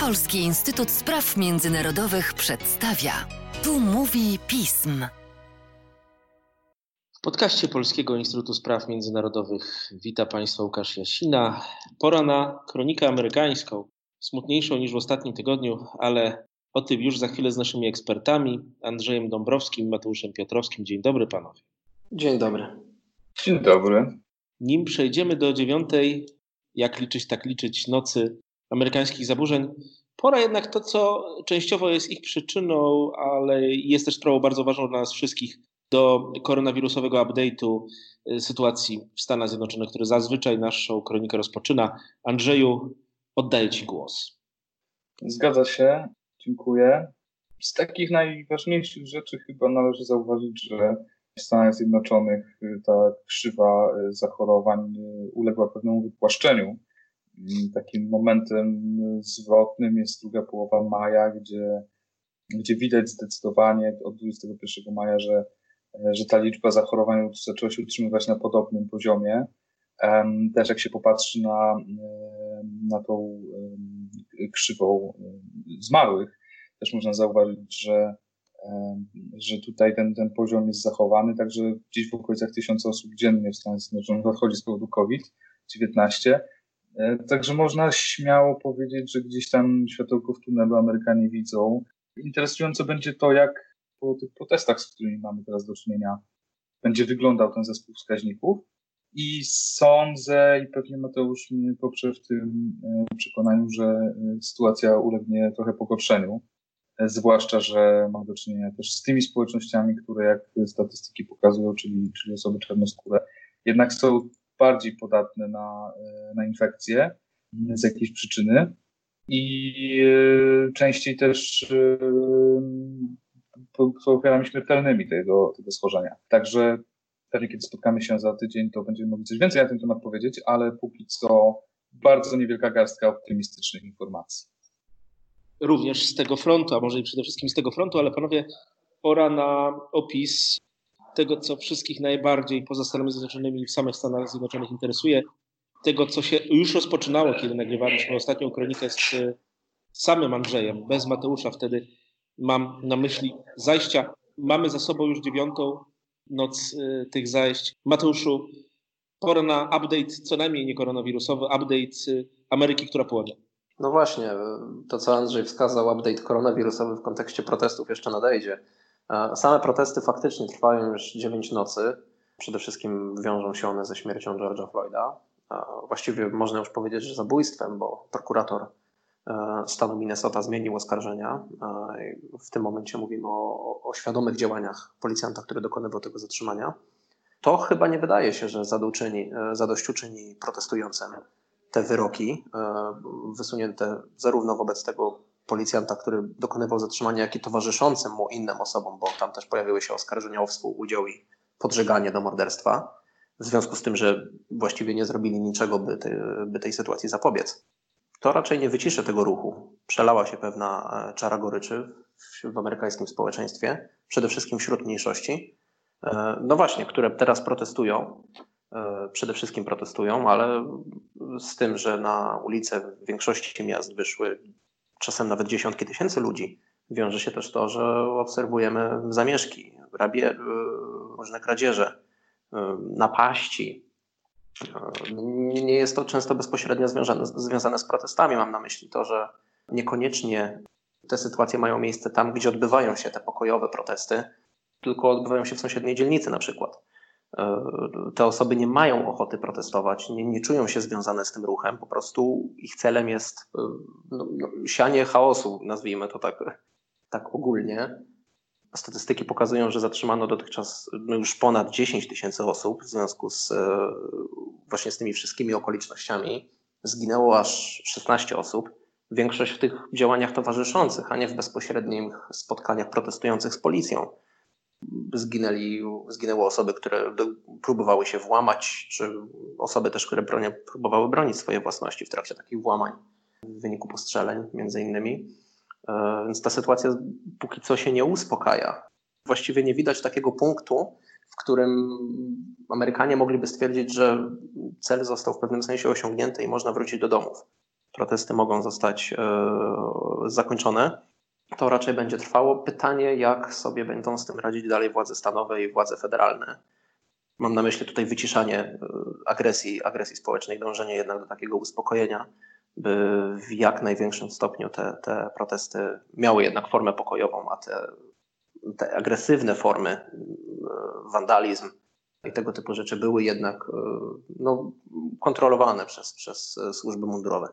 Polski Instytut Spraw Międzynarodowych przedstawia. Tu mówi pism. W podcaście Polskiego Instytutu Spraw Międzynarodowych wita Państwa Łukasz Jasina. Pora na kronikę amerykańską, smutniejszą niż w ostatnim tygodniu, ale o tym już za chwilę z naszymi ekspertami, Andrzejem Dąbrowskim i Mateuszem Piotrowskim. Dzień dobry panowie. Dzień dobry. Dzień dobry. Nim przejdziemy do dziewiątej, jak liczyć, tak liczyć, nocy amerykańskich zaburzeń, pora jednak to, co częściowo jest ich przyczyną, ale jest też sprawą bardzo ważną dla nas wszystkich, do koronawirusowego update'u y, sytuacji w Stanach Zjednoczonych, który zazwyczaj naszą kronikę rozpoczyna. Andrzeju, oddaję Ci głos. Zgadza się, dziękuję. Z takich najważniejszych rzeczy chyba należy zauważyć, że w Stanach Zjednoczonych y, ta krzywa y, zachorowań uległa pewnemu wypłaszczeniu. Takim momentem zwrotnym jest druga połowa maja, gdzie, gdzie widać zdecydowanie od 21 maja, że że ta liczba zachorowań zaczęła się utrzymywać na podobnym poziomie. Też jak się popatrzy na, na tą krzywą zmarłych, też można zauważyć, że, że tutaj ten, ten poziom jest zachowany, także gdzieś w okolicach tysiąca osób dziennie w Stanach Zjednoczonych odchodzi z powodu COVID-19. E, także można śmiało powiedzieć, że gdzieś tam światełko w tunelu Amerykanie widzą. Interesujące będzie to, jak po tych protestach, z którymi mamy teraz do czynienia, będzie wyglądał ten zespół wskaźników. I sądzę, i pewnie Mateusz mnie poprze w tym e, przekonaniu, że e, sytuacja ulegnie trochę pogorszeniu. Zwłaszcza, że mam do czynienia też z tymi społecznościami, które, jak statystyki pokazują, czyli, czyli osoby czarnoskóre, jednak są bardziej podatne na, na infekcje z jakiejś przyczyny i częściej też są ofiarami śmiertelnymi tego, tego schorzenia. Także pewnie kiedy spotkamy się za tydzień, to będziemy mogli coś więcej na ten temat powiedzieć, ale póki co bardzo niewielka garstka optymistycznych informacji. Również z tego frontu, a może i przede wszystkim z tego frontu, ale panowie, pora na opis tego, co wszystkich najbardziej poza Stanami Zjednoczonymi w samych Stanach Zjednoczonych interesuje, tego, co się już rozpoczynało, kiedy nagrywaliśmy ostatnią kronikę z samym Andrzejem, bez Mateusza wtedy Mam na myśli zajścia. Mamy za sobą już dziewiątą noc y, tych zajść. Mateuszu, pora na update, co najmniej nie koronawirusowy, update y, Ameryki, która płonie. No właśnie, to co Andrzej wskazał, update koronawirusowy w kontekście protestów jeszcze nadejdzie. Same protesty faktycznie trwają już 9 nocy. Przede wszystkim wiążą się one ze śmiercią George'a Floyda. Właściwie można już powiedzieć, że zabójstwem, bo prokurator E, stanu Minnesota zmienił oskarżenia. E, w tym momencie mówimy o, o świadomych działaniach policjanta, który dokonywał tego zatrzymania. To chyba nie wydaje się, że zadośćuczyni, e, zadośćuczyni protestującym te wyroki wysunięte zarówno wobec tego policjanta, który dokonywał zatrzymania, jak i towarzyszącym mu innym osobom, bo tam też pojawiły się oskarżenia o współudział i podżeganie do morderstwa, w związku z tym, że właściwie nie zrobili niczego, by, by tej sytuacji zapobiec to raczej nie wyciszy tego ruchu. Przelała się pewna e, czara goryczy w, w amerykańskim społeczeństwie, przede wszystkim wśród mniejszości. E, no właśnie, które teraz protestują, e, przede wszystkim protestują, ale z tym, że na ulice w większości miast wyszły czasem nawet dziesiątki tysięcy ludzi, wiąże się też to, że obserwujemy zamieszki, rabie, różne kradzieże, napaści, nie jest to często bezpośrednio związane, związane z protestami. Mam na myśli to, że niekoniecznie te sytuacje mają miejsce tam, gdzie odbywają się te pokojowe protesty, tylko odbywają się w sąsiedniej dzielnicy na przykład. E, te osoby nie mają ochoty protestować, nie, nie czują się związane z tym ruchem, po prostu ich celem jest e, no, no, sianie chaosu, nazwijmy to tak, tak ogólnie. Statystyki pokazują, że zatrzymano dotychczas no już ponad 10 tysięcy osób w związku z e, właśnie z tymi wszystkimi okolicznościami. Zginęło aż 16 osób. Większość w tych działaniach towarzyszących, a nie w bezpośrednich spotkaniach protestujących z policją. Zginęli, zginęły osoby, które próbowały się włamać, czy osoby też, które bronią, próbowały bronić swojej własności w trakcie takich włamań w wyniku postrzeleń, między innymi. E, więc ta sytuacja póki co się nie uspokaja. Właściwie nie widać takiego punktu, w którym Amerykanie mogliby stwierdzić, że cel został w pewnym sensie osiągnięty i można wrócić do domów. protesty mogą zostać zakończone, to raczej będzie trwało. Pytanie, jak sobie będą z tym radzić dalej władze stanowe i władze federalne. Mam na myśli tutaj wyciszanie agresji, agresji społecznej, dążenie jednak do takiego uspokojenia by w jak największym stopniu te, te protesty miały jednak formę pokojową, a te, te agresywne formy, e, wandalizm i tego typu rzeczy były jednak e, no, kontrolowane przez, przez służby mundurowe.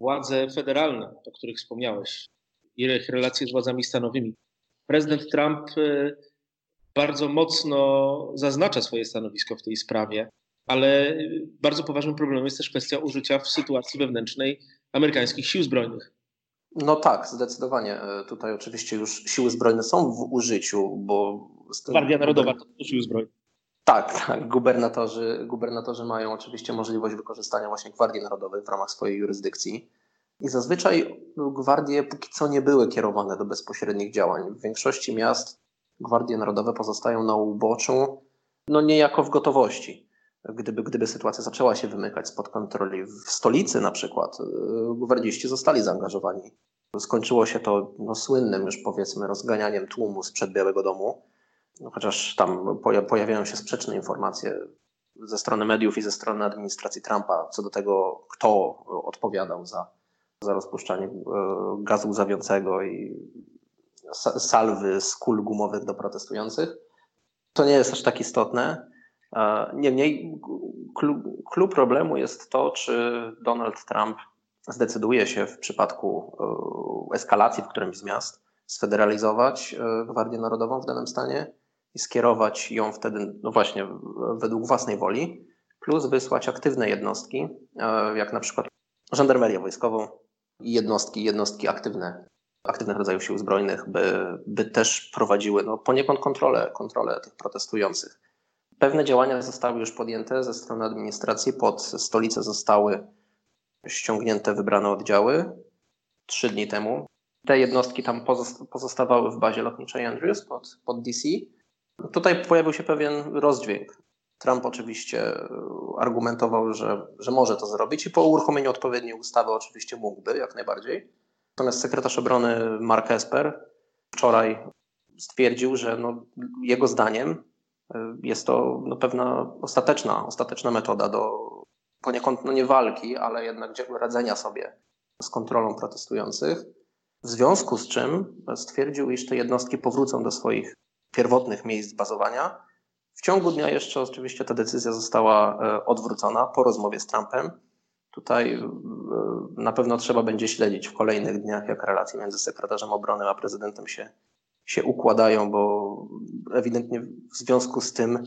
Władze federalne, o których wspomniałeś, ich relacje z władzami stanowymi. Prezydent Trump e, bardzo mocno zaznacza swoje stanowisko w tej sprawie ale bardzo poważnym problemem jest też kwestia użycia w sytuacji wewnętrznej amerykańskich sił zbrojnych. No tak, zdecydowanie. E, tutaj oczywiście już siły zbrojne są w użyciu, bo. Gwardia Narodowa to siły zbrojne. Tak, tak. Gubernatorzy, gubernatorzy mają oczywiście możliwość wykorzystania właśnie Gwardii Narodowej w ramach swojej jurysdykcji. I zazwyczaj gwardie póki co nie były kierowane do bezpośrednich działań. W większości miast gwardie narodowe pozostają na uboczu, no niejako w gotowości gdyby, gdyby sytuacja zaczęła się wymykać spod kontroli. W stolicy na przykład y, gwardziści zostali zaangażowani. Skończyło się to no, słynnym już powiedzmy rozganianiem tłumu sprzed Białego Domu, no, chociaż tam pojawiają się sprzeczne informacje ze strony mediów i ze strony administracji Trumpa co do tego, kto odpowiadał za, za rozpuszczanie y, gazu łzawiącego i salwy z kul gumowych do protestujących. To nie jest aż tak istotne. Niemniej klucz problemu jest to, czy Donald Trump zdecyduje się w przypadku e, eskalacji w którymś z miast sfederalizować e, Gwardię Narodową w danym stanie i skierować ją wtedy, no właśnie, według własnej woli, plus wysłać aktywne jednostki, e, jak na przykład żandarmerię wojskową jednostki, jednostki aktywne, aktywnych rodzajów sił zbrojnych, by, by też prowadziły no, poniekąd kontrolę, kontrolę tych protestujących. Pewne działania zostały już podjęte ze strony administracji. Pod stolicę zostały ściągnięte wybrane oddziały trzy dni temu. Te jednostki tam pozostawały w bazie lotniczej Andrews pod, pod DC. Tutaj pojawił się pewien rozdźwięk. Trump oczywiście argumentował, że, że może to zrobić i po uruchomieniu odpowiedniej ustawy oczywiście mógłby, jak najbardziej. Natomiast sekretarz obrony Mark Esper wczoraj stwierdził, że no, jego zdaniem jest to no, pewna ostateczna, ostateczna metoda do poniekąd no nie walki, ale jednak radzenia sobie z kontrolą protestujących. W związku z czym stwierdził, iż te jednostki powrócą do swoich pierwotnych miejsc bazowania. W ciągu dnia jeszcze oczywiście ta decyzja została e, odwrócona po rozmowie z Trumpem. Tutaj e, na pewno trzeba będzie śledzić w kolejnych dniach, jak relacje między sekretarzem obrony a prezydentem się się układają, bo ewidentnie w związku z tym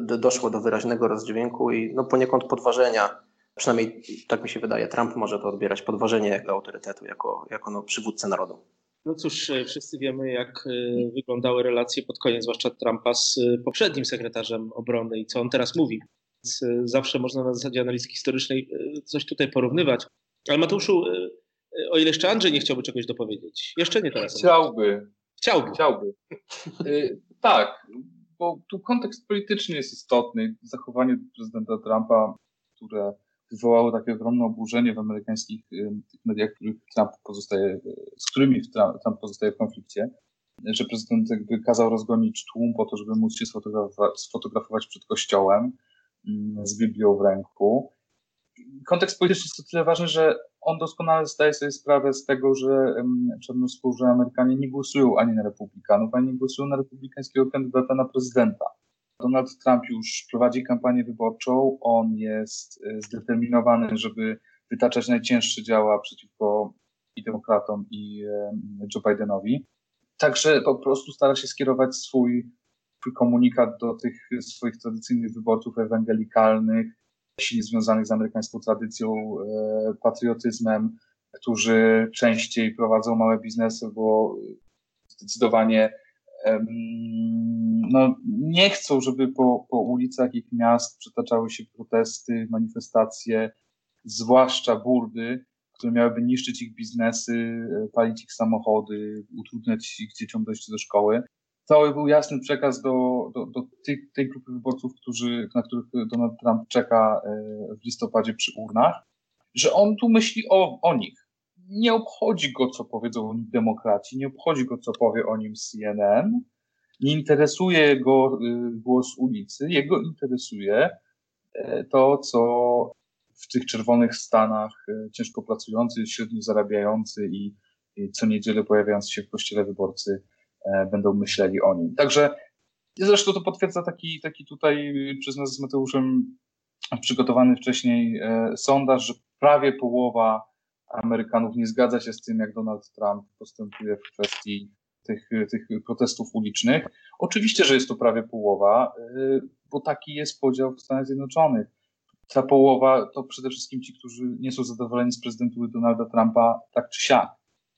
doszło do wyraźnego rozdźwięku i no poniekąd podważenia, przynajmniej tak mi się wydaje, Trump może to odbierać, podważenie jego autorytetu jako, jako no, przywódcę narodu. No cóż, e, wszyscy wiemy, jak e, wyglądały relacje pod koniec, zwłaszcza Trumpa z e, poprzednim sekretarzem obrony i co on teraz mówi. Więc zawsze można na zasadzie analizy historycznej coś tutaj porównywać. Ale Mateuszu, o ile jeszcze Andrzej nie chciałby czegoś dopowiedzieć? Jeszcze nie teraz. Chciałby. Chciałby. Chciałby. Tak, bo tu kontekst polityczny jest istotny. Zachowanie prezydenta Trumpa, które wywołało takie ogromne oburzenie w amerykańskich y, mediach, których Trump pozostaje, z którymi Trump pozostaje w konflikcie, że prezydent jakby kazał rozgonić tłum po to, żeby móc się sfotografować, przed kościołem mm, z Biblią w ręku. Kontekst polityczny jest o tyle ważny, że on doskonale zdaje sobie sprawę z tego, że czarnoskórzy Amerykanie nie głosują ani na republikanów, ani nie głosują na republikańskiego kandydata na prezydenta. Donald Trump już prowadzi kampanię wyborczą, on jest e, zdeterminowany, żeby wytaczać najcięższe działa przeciwko i demokratom, i Joe Bidenowi. Także po prostu stara się skierować swój, komunikat do tych swoich tradycyjnych wyborców ewangelikalnych, silnie związanych z amerykańską tradycją, e, patriotyzmem, którzy częściej prowadzą małe biznesy, bo zdecydowanie no, nie chcą, żeby po, po ulicach ich miast przetaczały się protesty, manifestacje, zwłaszcza burdy, które miałyby niszczyć ich biznesy, e, palić ich samochody, utrudniać ich dzieciom dojście do szkoły to był jasny przekaz do, do, do tej, tej grupy wyborców, którzy, na których Donald Trump czeka e, w listopadzie przy urnach, że on tu myśli o, o nich. Nie obchodzi go, co powiedzą demokraci, nie obchodzi go, co powie o nim CNN, nie interesuje go y, głos ulicy, jego interesuje e, to, co w tych czerwonych stanach e, ciężko pracujący, średnio zarabiający i, co niedzielę pojawiający się w kościele wyborcy e, będą myśleli o nim. Także zresztą to potwierdza taki, taki tutaj przez nas z Mateuszem przygotowany wcześniej sondaż, że prawie połowa Amerykanów nie zgadza się z tym, jak Donald Trump postępuje w kwestii tych, tych protestów ulicznych. Oczywiście, że jest to prawie połowa, y, bo taki jest podział w Stanach Zjednoczonych. Ta połowa to przede wszystkim ci, którzy nie są zadowoleni z prezydentury Donalda Trumpa tak czy siak.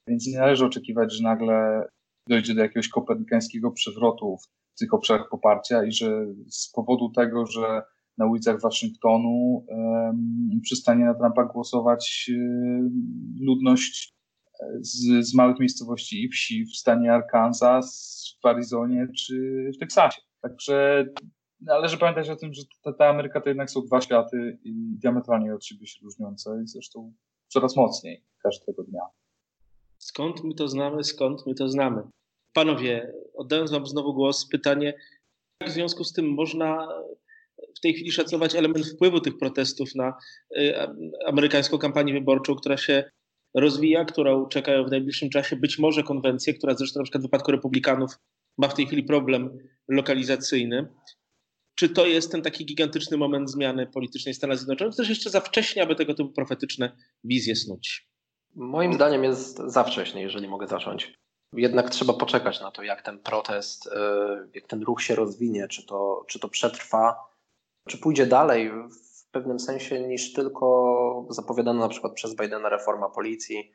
Więc nie należy oczekiwać, że nagle dojdzie do jakiegoś kopernikańskiego przewrotu w tych obszarach poparcia i że z powodu tego, że na ulicach Waszyngtonu przestanie na Trumpa głosować ludność z, z małych miejscowości i wsi w stanie Arkansas, w Arizonie czy w Teksasie. Także należy pamiętać o tym, że ta, ta Ameryka to jednak są dwa światy i diametralnie od siebie się różniące i zresztą coraz mocniej każdego dnia. Skąd my to znamy, skąd my to znamy? Panowie, oddając Wam znowu głos, pytanie, jak w związku z tym można w tej chwili szacować element wpływu tych protestów na y, amerykańską kampanię wyborczą, która się rozwija, którą czekają w najbliższym czasie być może konwencje, która zresztą na przykład w wypadku republikanów ma w tej chwili problem lokalizacyjny. Czy to jest ten taki gigantyczny moment zmiany politycznej Stanów Zjednoczonych, też jeszcze za wcześnie, aby tego typu profetyczne wizje snuć? Moim zdaniem jest za wcześnie, jeżeli mogę zacząć. Jednak trzeba poczekać na to, jak ten protest, y, jak ten ruch się rozwinie, czy to, czy to przetrwa, czy pójdzie dalej w pewnym sensie niż tylko zapowiadana na przykład przez Bidena reforma policji,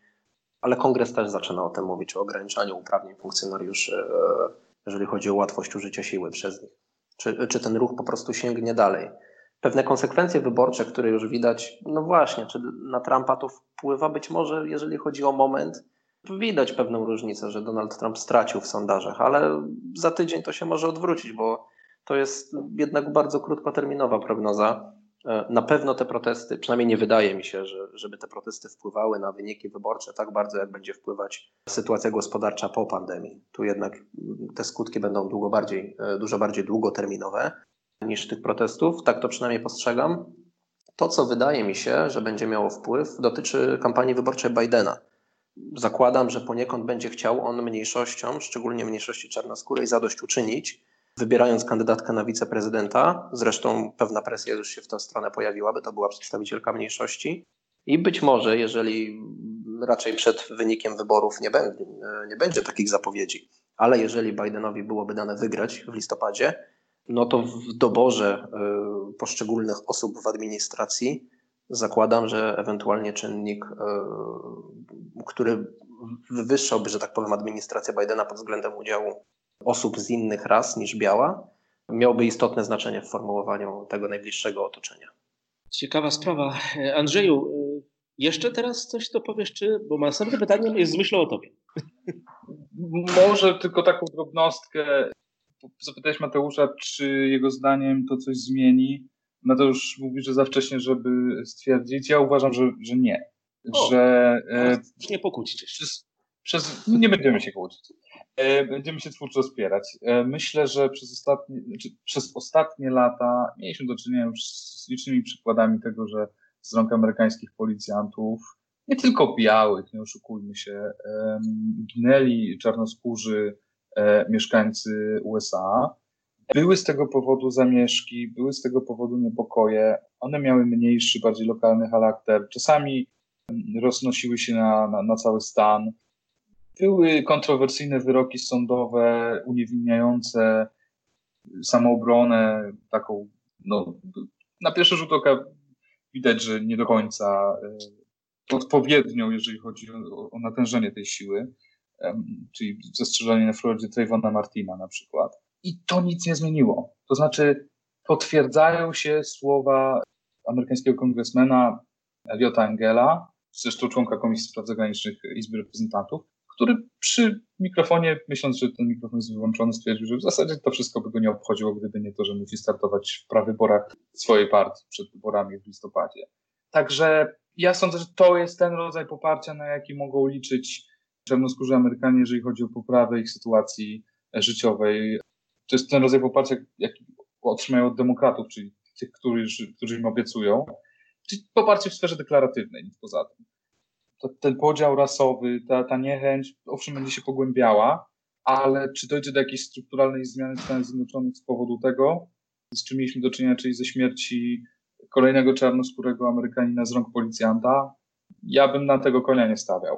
ale kongres też zaczyna o tym mówić, o ograniczaniu uprawnień funkcjonariuszy, e, jeżeli chodzi o łatwość użycia siły przez nich. Czy, czy ten ruch po prostu sięgnie dalej? Pewne konsekwencje wyborcze, które już widać, no właśnie, czy na Trumpa to wpływa być może, jeżeli chodzi o moment, widać pewną różnicę, że Donald Trump stracił w sondażach, ale za tydzień to się może odwrócić, bo to jest jednak bardzo krótkoterminowa prognoza. E, na pewno te protesty, przynajmniej nie wydaje mi się, że, żeby te protesty wpływały na wyniki wyborcze tak bardzo, jak będzie wpływać sytuacja gospodarcza po pandemii. Tu jednak te skutki będą długo bardziej, e, dużo bardziej długoterminowe niż tych protestów. Tak to przynajmniej postrzegam. To, co wydaje mi się, że będzie miało wpływ, dotyczy kampanii wyborczej Bidena. Zakładam, że poniekąd będzie chciał on mniejszościom, szczególnie mniejszości czarnoskórej, zadośćuczynić wybierając kandydatkę na wiceprezydenta. Zresztą pewna presja już się w tę stronę pojawiła, by to była przedstawicielka mniejszości. I być może, jeżeli raczej przed wynikiem wyborów nie, będzie, nie będzie takich zapowiedzi, ale jeżeli Bidenowi byłoby dane wygrać w listopadzie, no to w doborze y, poszczególnych osób w administracji zakładam, że ewentualnie czynnik, y, który wywyższałby, że tak powiem, administrację Bidena pod względem udziału osób z innych ras niż biała, miałby istotne znaczenie w formułowaniu tego najbliższego otoczenia. Ciekawa sprawa. Andrzeju, jeszcze teraz coś to powiesz, czy, bo następne pytanie jest z myślą o tobie. Może tylko taką drobnostkę. Zapytałeś Mateusza, czy jego zdaniem to coś zmieni. Mateusz mówi, że za wcześnie, żeby stwierdzić. Ja uważam, że, że nie. O, że e, nie pokłócicie się. Przez, nie będziemy się kłócić. E, będziemy się twórczo wspierać. E, myślę, że przez ostatnie, znaczy przez ostatnie lata mieliśmy do czynienia już z licznymi przykładami tego, że z rąk amerykańskich policjantów, nie tylko białych, nie oszukujmy się, ginęli czarnoskórzy e, mieszkańcy USA. Były z tego powodu zamieszki, były z tego powodu niepokoje. One miały mniejszy, bardziej lokalny charakter. Czasami roznosiły się na, na, na cały stan. Były kontrowersyjne wyroki sądowe uniewinniające samoobronę, taką, no, na pierwszy rzut oka widać, że nie do końca e, odpowiednią, jeżeli chodzi o, o natężenie tej siły, czyli zastrzeżenie na Florydzie Trayvona Martina na przykład. I to nic nie zmieniło. To znaczy, potwierdzają się słowa amerykańskiego kongresmena Eliota Engela, zresztą członka Komisji Spraw Zagranicznych Izby Reprezentantów, który przy mikrofonie, myśląc, że ten mikrofon jest wyłączony, stwierdził, że w zasadzie to wszystko by go nie obchodziło, gdyby nie to, że musi startować w prawyborach swojej partii przed wyborami w listopadzie. Także ja sądzę, że to jest ten rodzaj poparcia, na jaki mogą liczyć czarnoskórzy Amerykanie, jeżeli chodzi o poprawę ich sytuacji życiowej. To jest ten rodzaj poparcia, jaki otrzymają od demokratów, czyli tych, którzy, którzy im obiecują. Czyli poparcie w sferze deklaratywnej, nic poza tym. To, ten podział rasowy, ta, ta niechęć, owszem, będzie się pogłębiała, ale czy dojdzie do jakiejś strukturalnej zmiany w Stanach Zjednoczonych z powodu tego, z czym mieliśmy do czynienia, czyli ze śmierci kolejnego czarnoskórego Amerykanina z rąk policjanta, ja bym na tego konia nie stawiał.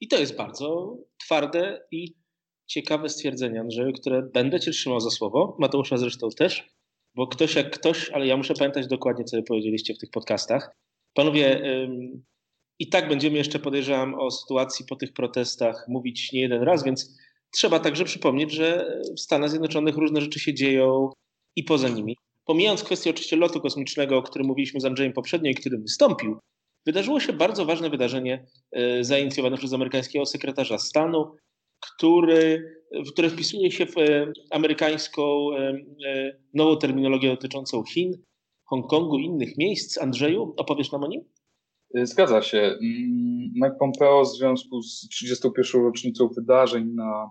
I to jest bardzo twarde i ciekawe stwierdzenie, Andrzeju, które będę Cię trzymał za słowo. Mateusza zresztą też, bo ktoś jak ktoś, ale ja muszę pamiętać dokładnie, co powiedzieliście w tych podcastach. Panowie, i tak będziemy jeszcze, podejrzewam, o sytuacji po tych protestach mówić nie jeden raz, więc trzeba także przypomnieć, że w Stanach Zjednoczonych różne rzeczy się dzieją i poza nimi. Pomijając kwestię oczywiście lotu kosmicznego, o którym mówiliśmy z Andrzejem poprzednio i którym wystąpił, wydarzyło się bardzo ważne wydarzenie e, zainicjowane przez amerykańskiego sekretarza stanu, który, które wpisuje się w e, amerykańską e, nową terminologię dotyczącą Chin, Hongkongu i innych miejsc. Andrzeju, opowiesz nam o nim? Zgadza się. Mm, Mike Pompeo w związku z 31. rocznicą wydarzeń na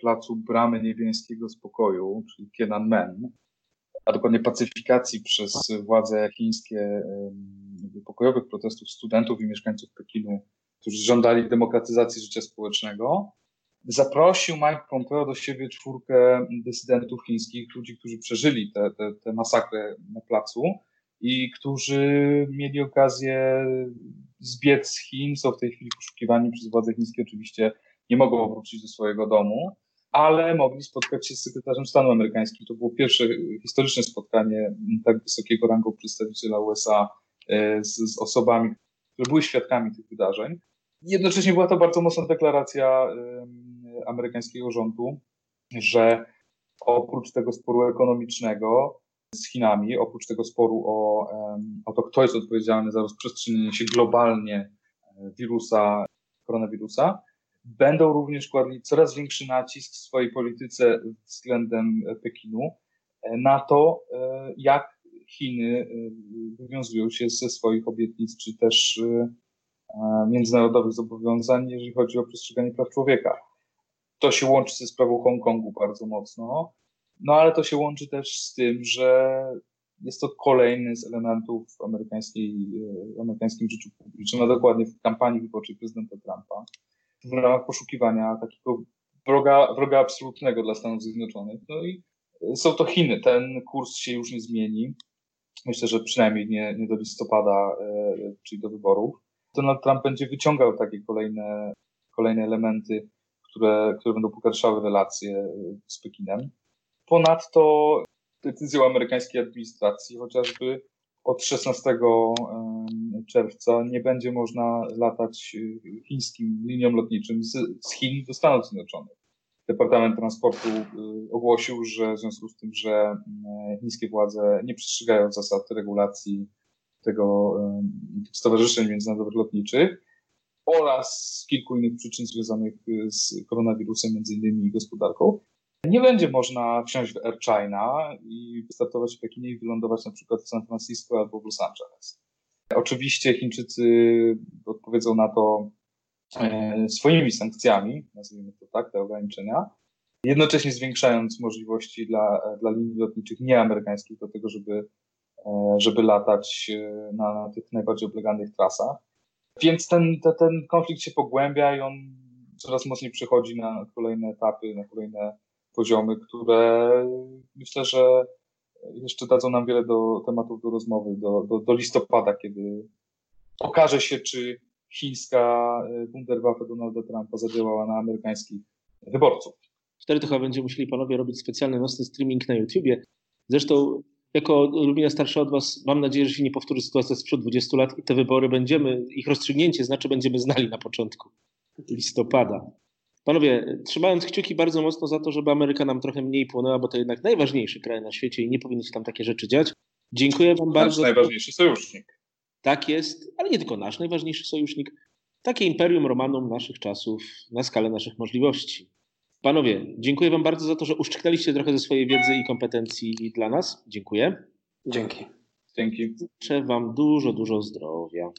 placu Bramy Niebiańskiego Spokoju, czyli Tiananmen, a dokładnie pacyfikacji przez władze chińskie pokojowych protestów studentów i mieszkańców Pekinu, którzy żądali demokratyzacji życia społecznego, zaprosił Mike Pompeo do siebie czwórkę dysydentów chińskich, ludzi, którzy przeżyli te, masakrę na placu i którzy mieli okazję zbiec z Chin, są w tej chwili poszukiwani przez władze chińskie, oczywiście nie mogą wrócić do swojego domu ale mogli spotkać się z sekretarzem stanu amerykańskim. To było pierwsze historyczne spotkanie tak wysokiego rangą przedstawiciela USA e, z, z osobami, które były świadkami tych wydarzeń. Jednocześnie była to bardzo mocna deklaracja amerykańskiego rządu, że oprócz tego sporu ekonomicznego z Chinami, oprócz tego sporu o, o to, kto jest odpowiedzialny za rozprzestrzenienie się globalnie e, wirusa, koronawirusa, będą również kładli coraz większy nacisk w swojej polityce względem Pekinu e, na to, e, jak Chiny e, wywiązują się ze swoich obietnic, czy też międzynarodowych zobowiązań, jeżeli chodzi o przestrzeganie praw człowieka. To się łączy ze sprawą Hongkongu bardzo mocno, no ale to się łączy też z tym, że jest to kolejny z elementów amerykańskiej, amerykańskim życiu publicznym, a dokładnie w kampanii wyborczej prezydenta Trumpa w ramach poszukiwania takiego wroga, wroga absolutnego dla Stanów Zjednoczonych. No i są to Chiny. Ten kurs się już nie zmieni. Myślę, że przynajmniej nie, nie do listopada, e, czyli do wyborów. Donald Trump będzie wyciągał takie kolejne, kolejne elementy, które, które będą pogarszały relacje e, z Pekinem. Ponadto decyzją amerykańskiej administracji chociażby od 16 czerwca nie będzie można latać y, chińskim linią lotniczym z, Chin do Stanów Zjednoczonych. Departament Transportu y, ogłosił, że w związku z tym, że chińskie władze nie przestrzegają zasad regulacji tego stowarzyszeń międzynarodowych lotniczych oraz kilku innych przyczyn związanych z koronawirusem, między innymi gospodarką, nie będzie można wsiąść w Air China i wystartować w Pekinie i wylądować na przykład w San Francisco albo w Los Angeles. Oczywiście Chińczycy odpowiedzą na to e, swoimi sankcjami, nazwijmy to tak, te ograniczenia, jednocześnie zwiększając możliwości dla, dla linii lotniczych nieamerykańskich do tego, żeby, e, żeby latać e, na, tych najbardziej obleganych trasach. Więc ten, ten, ten konflikt się pogłębia i on coraz mocniej przechodzi na kolejne etapy, na kolejne poziomy, które myślę, że jeszcze dadzą nam wiele do tematów do rozmowy do, do, do listopada, kiedy okaże się, czy chińska e, Wunderwaffe Donalda Trumpa zadziałała na amerykańskich wyborców. Wtedy to chyba będziemy musieli panowie robić specjalny nocny streaming na YouTubie. Zresztą jako Lumina starsza od was mam nadzieję, że się nie powtórzy sytuacja sprzed 20 lat i te wybory będziemy, ich rozstrzygnięcie znaczy będziemy znali na początku listopada. Panowie, trzymając kciuki bardzo mocno za to, żeby Ameryka nam trochę mniej płonęła, bo to jednak najważniejszy kraj na świecie i nie powinny się tam takie rzeczy dziać. Dziękuję Wam bardzo. Nasz najważniejszy sojusznik. Tak jest, ale nie tylko nasz najważniejszy sojusznik. Takie imperium Romanum naszych czasów na skalę naszych możliwości. Panowie, dziękuję Wam bardzo za to, że uszczknęliście trochę ze swojej wiedzy i kompetencji dla nas. Dziękuję. Dzięki. Dzięki. Życzę Wam dużo, dużo zdrowia.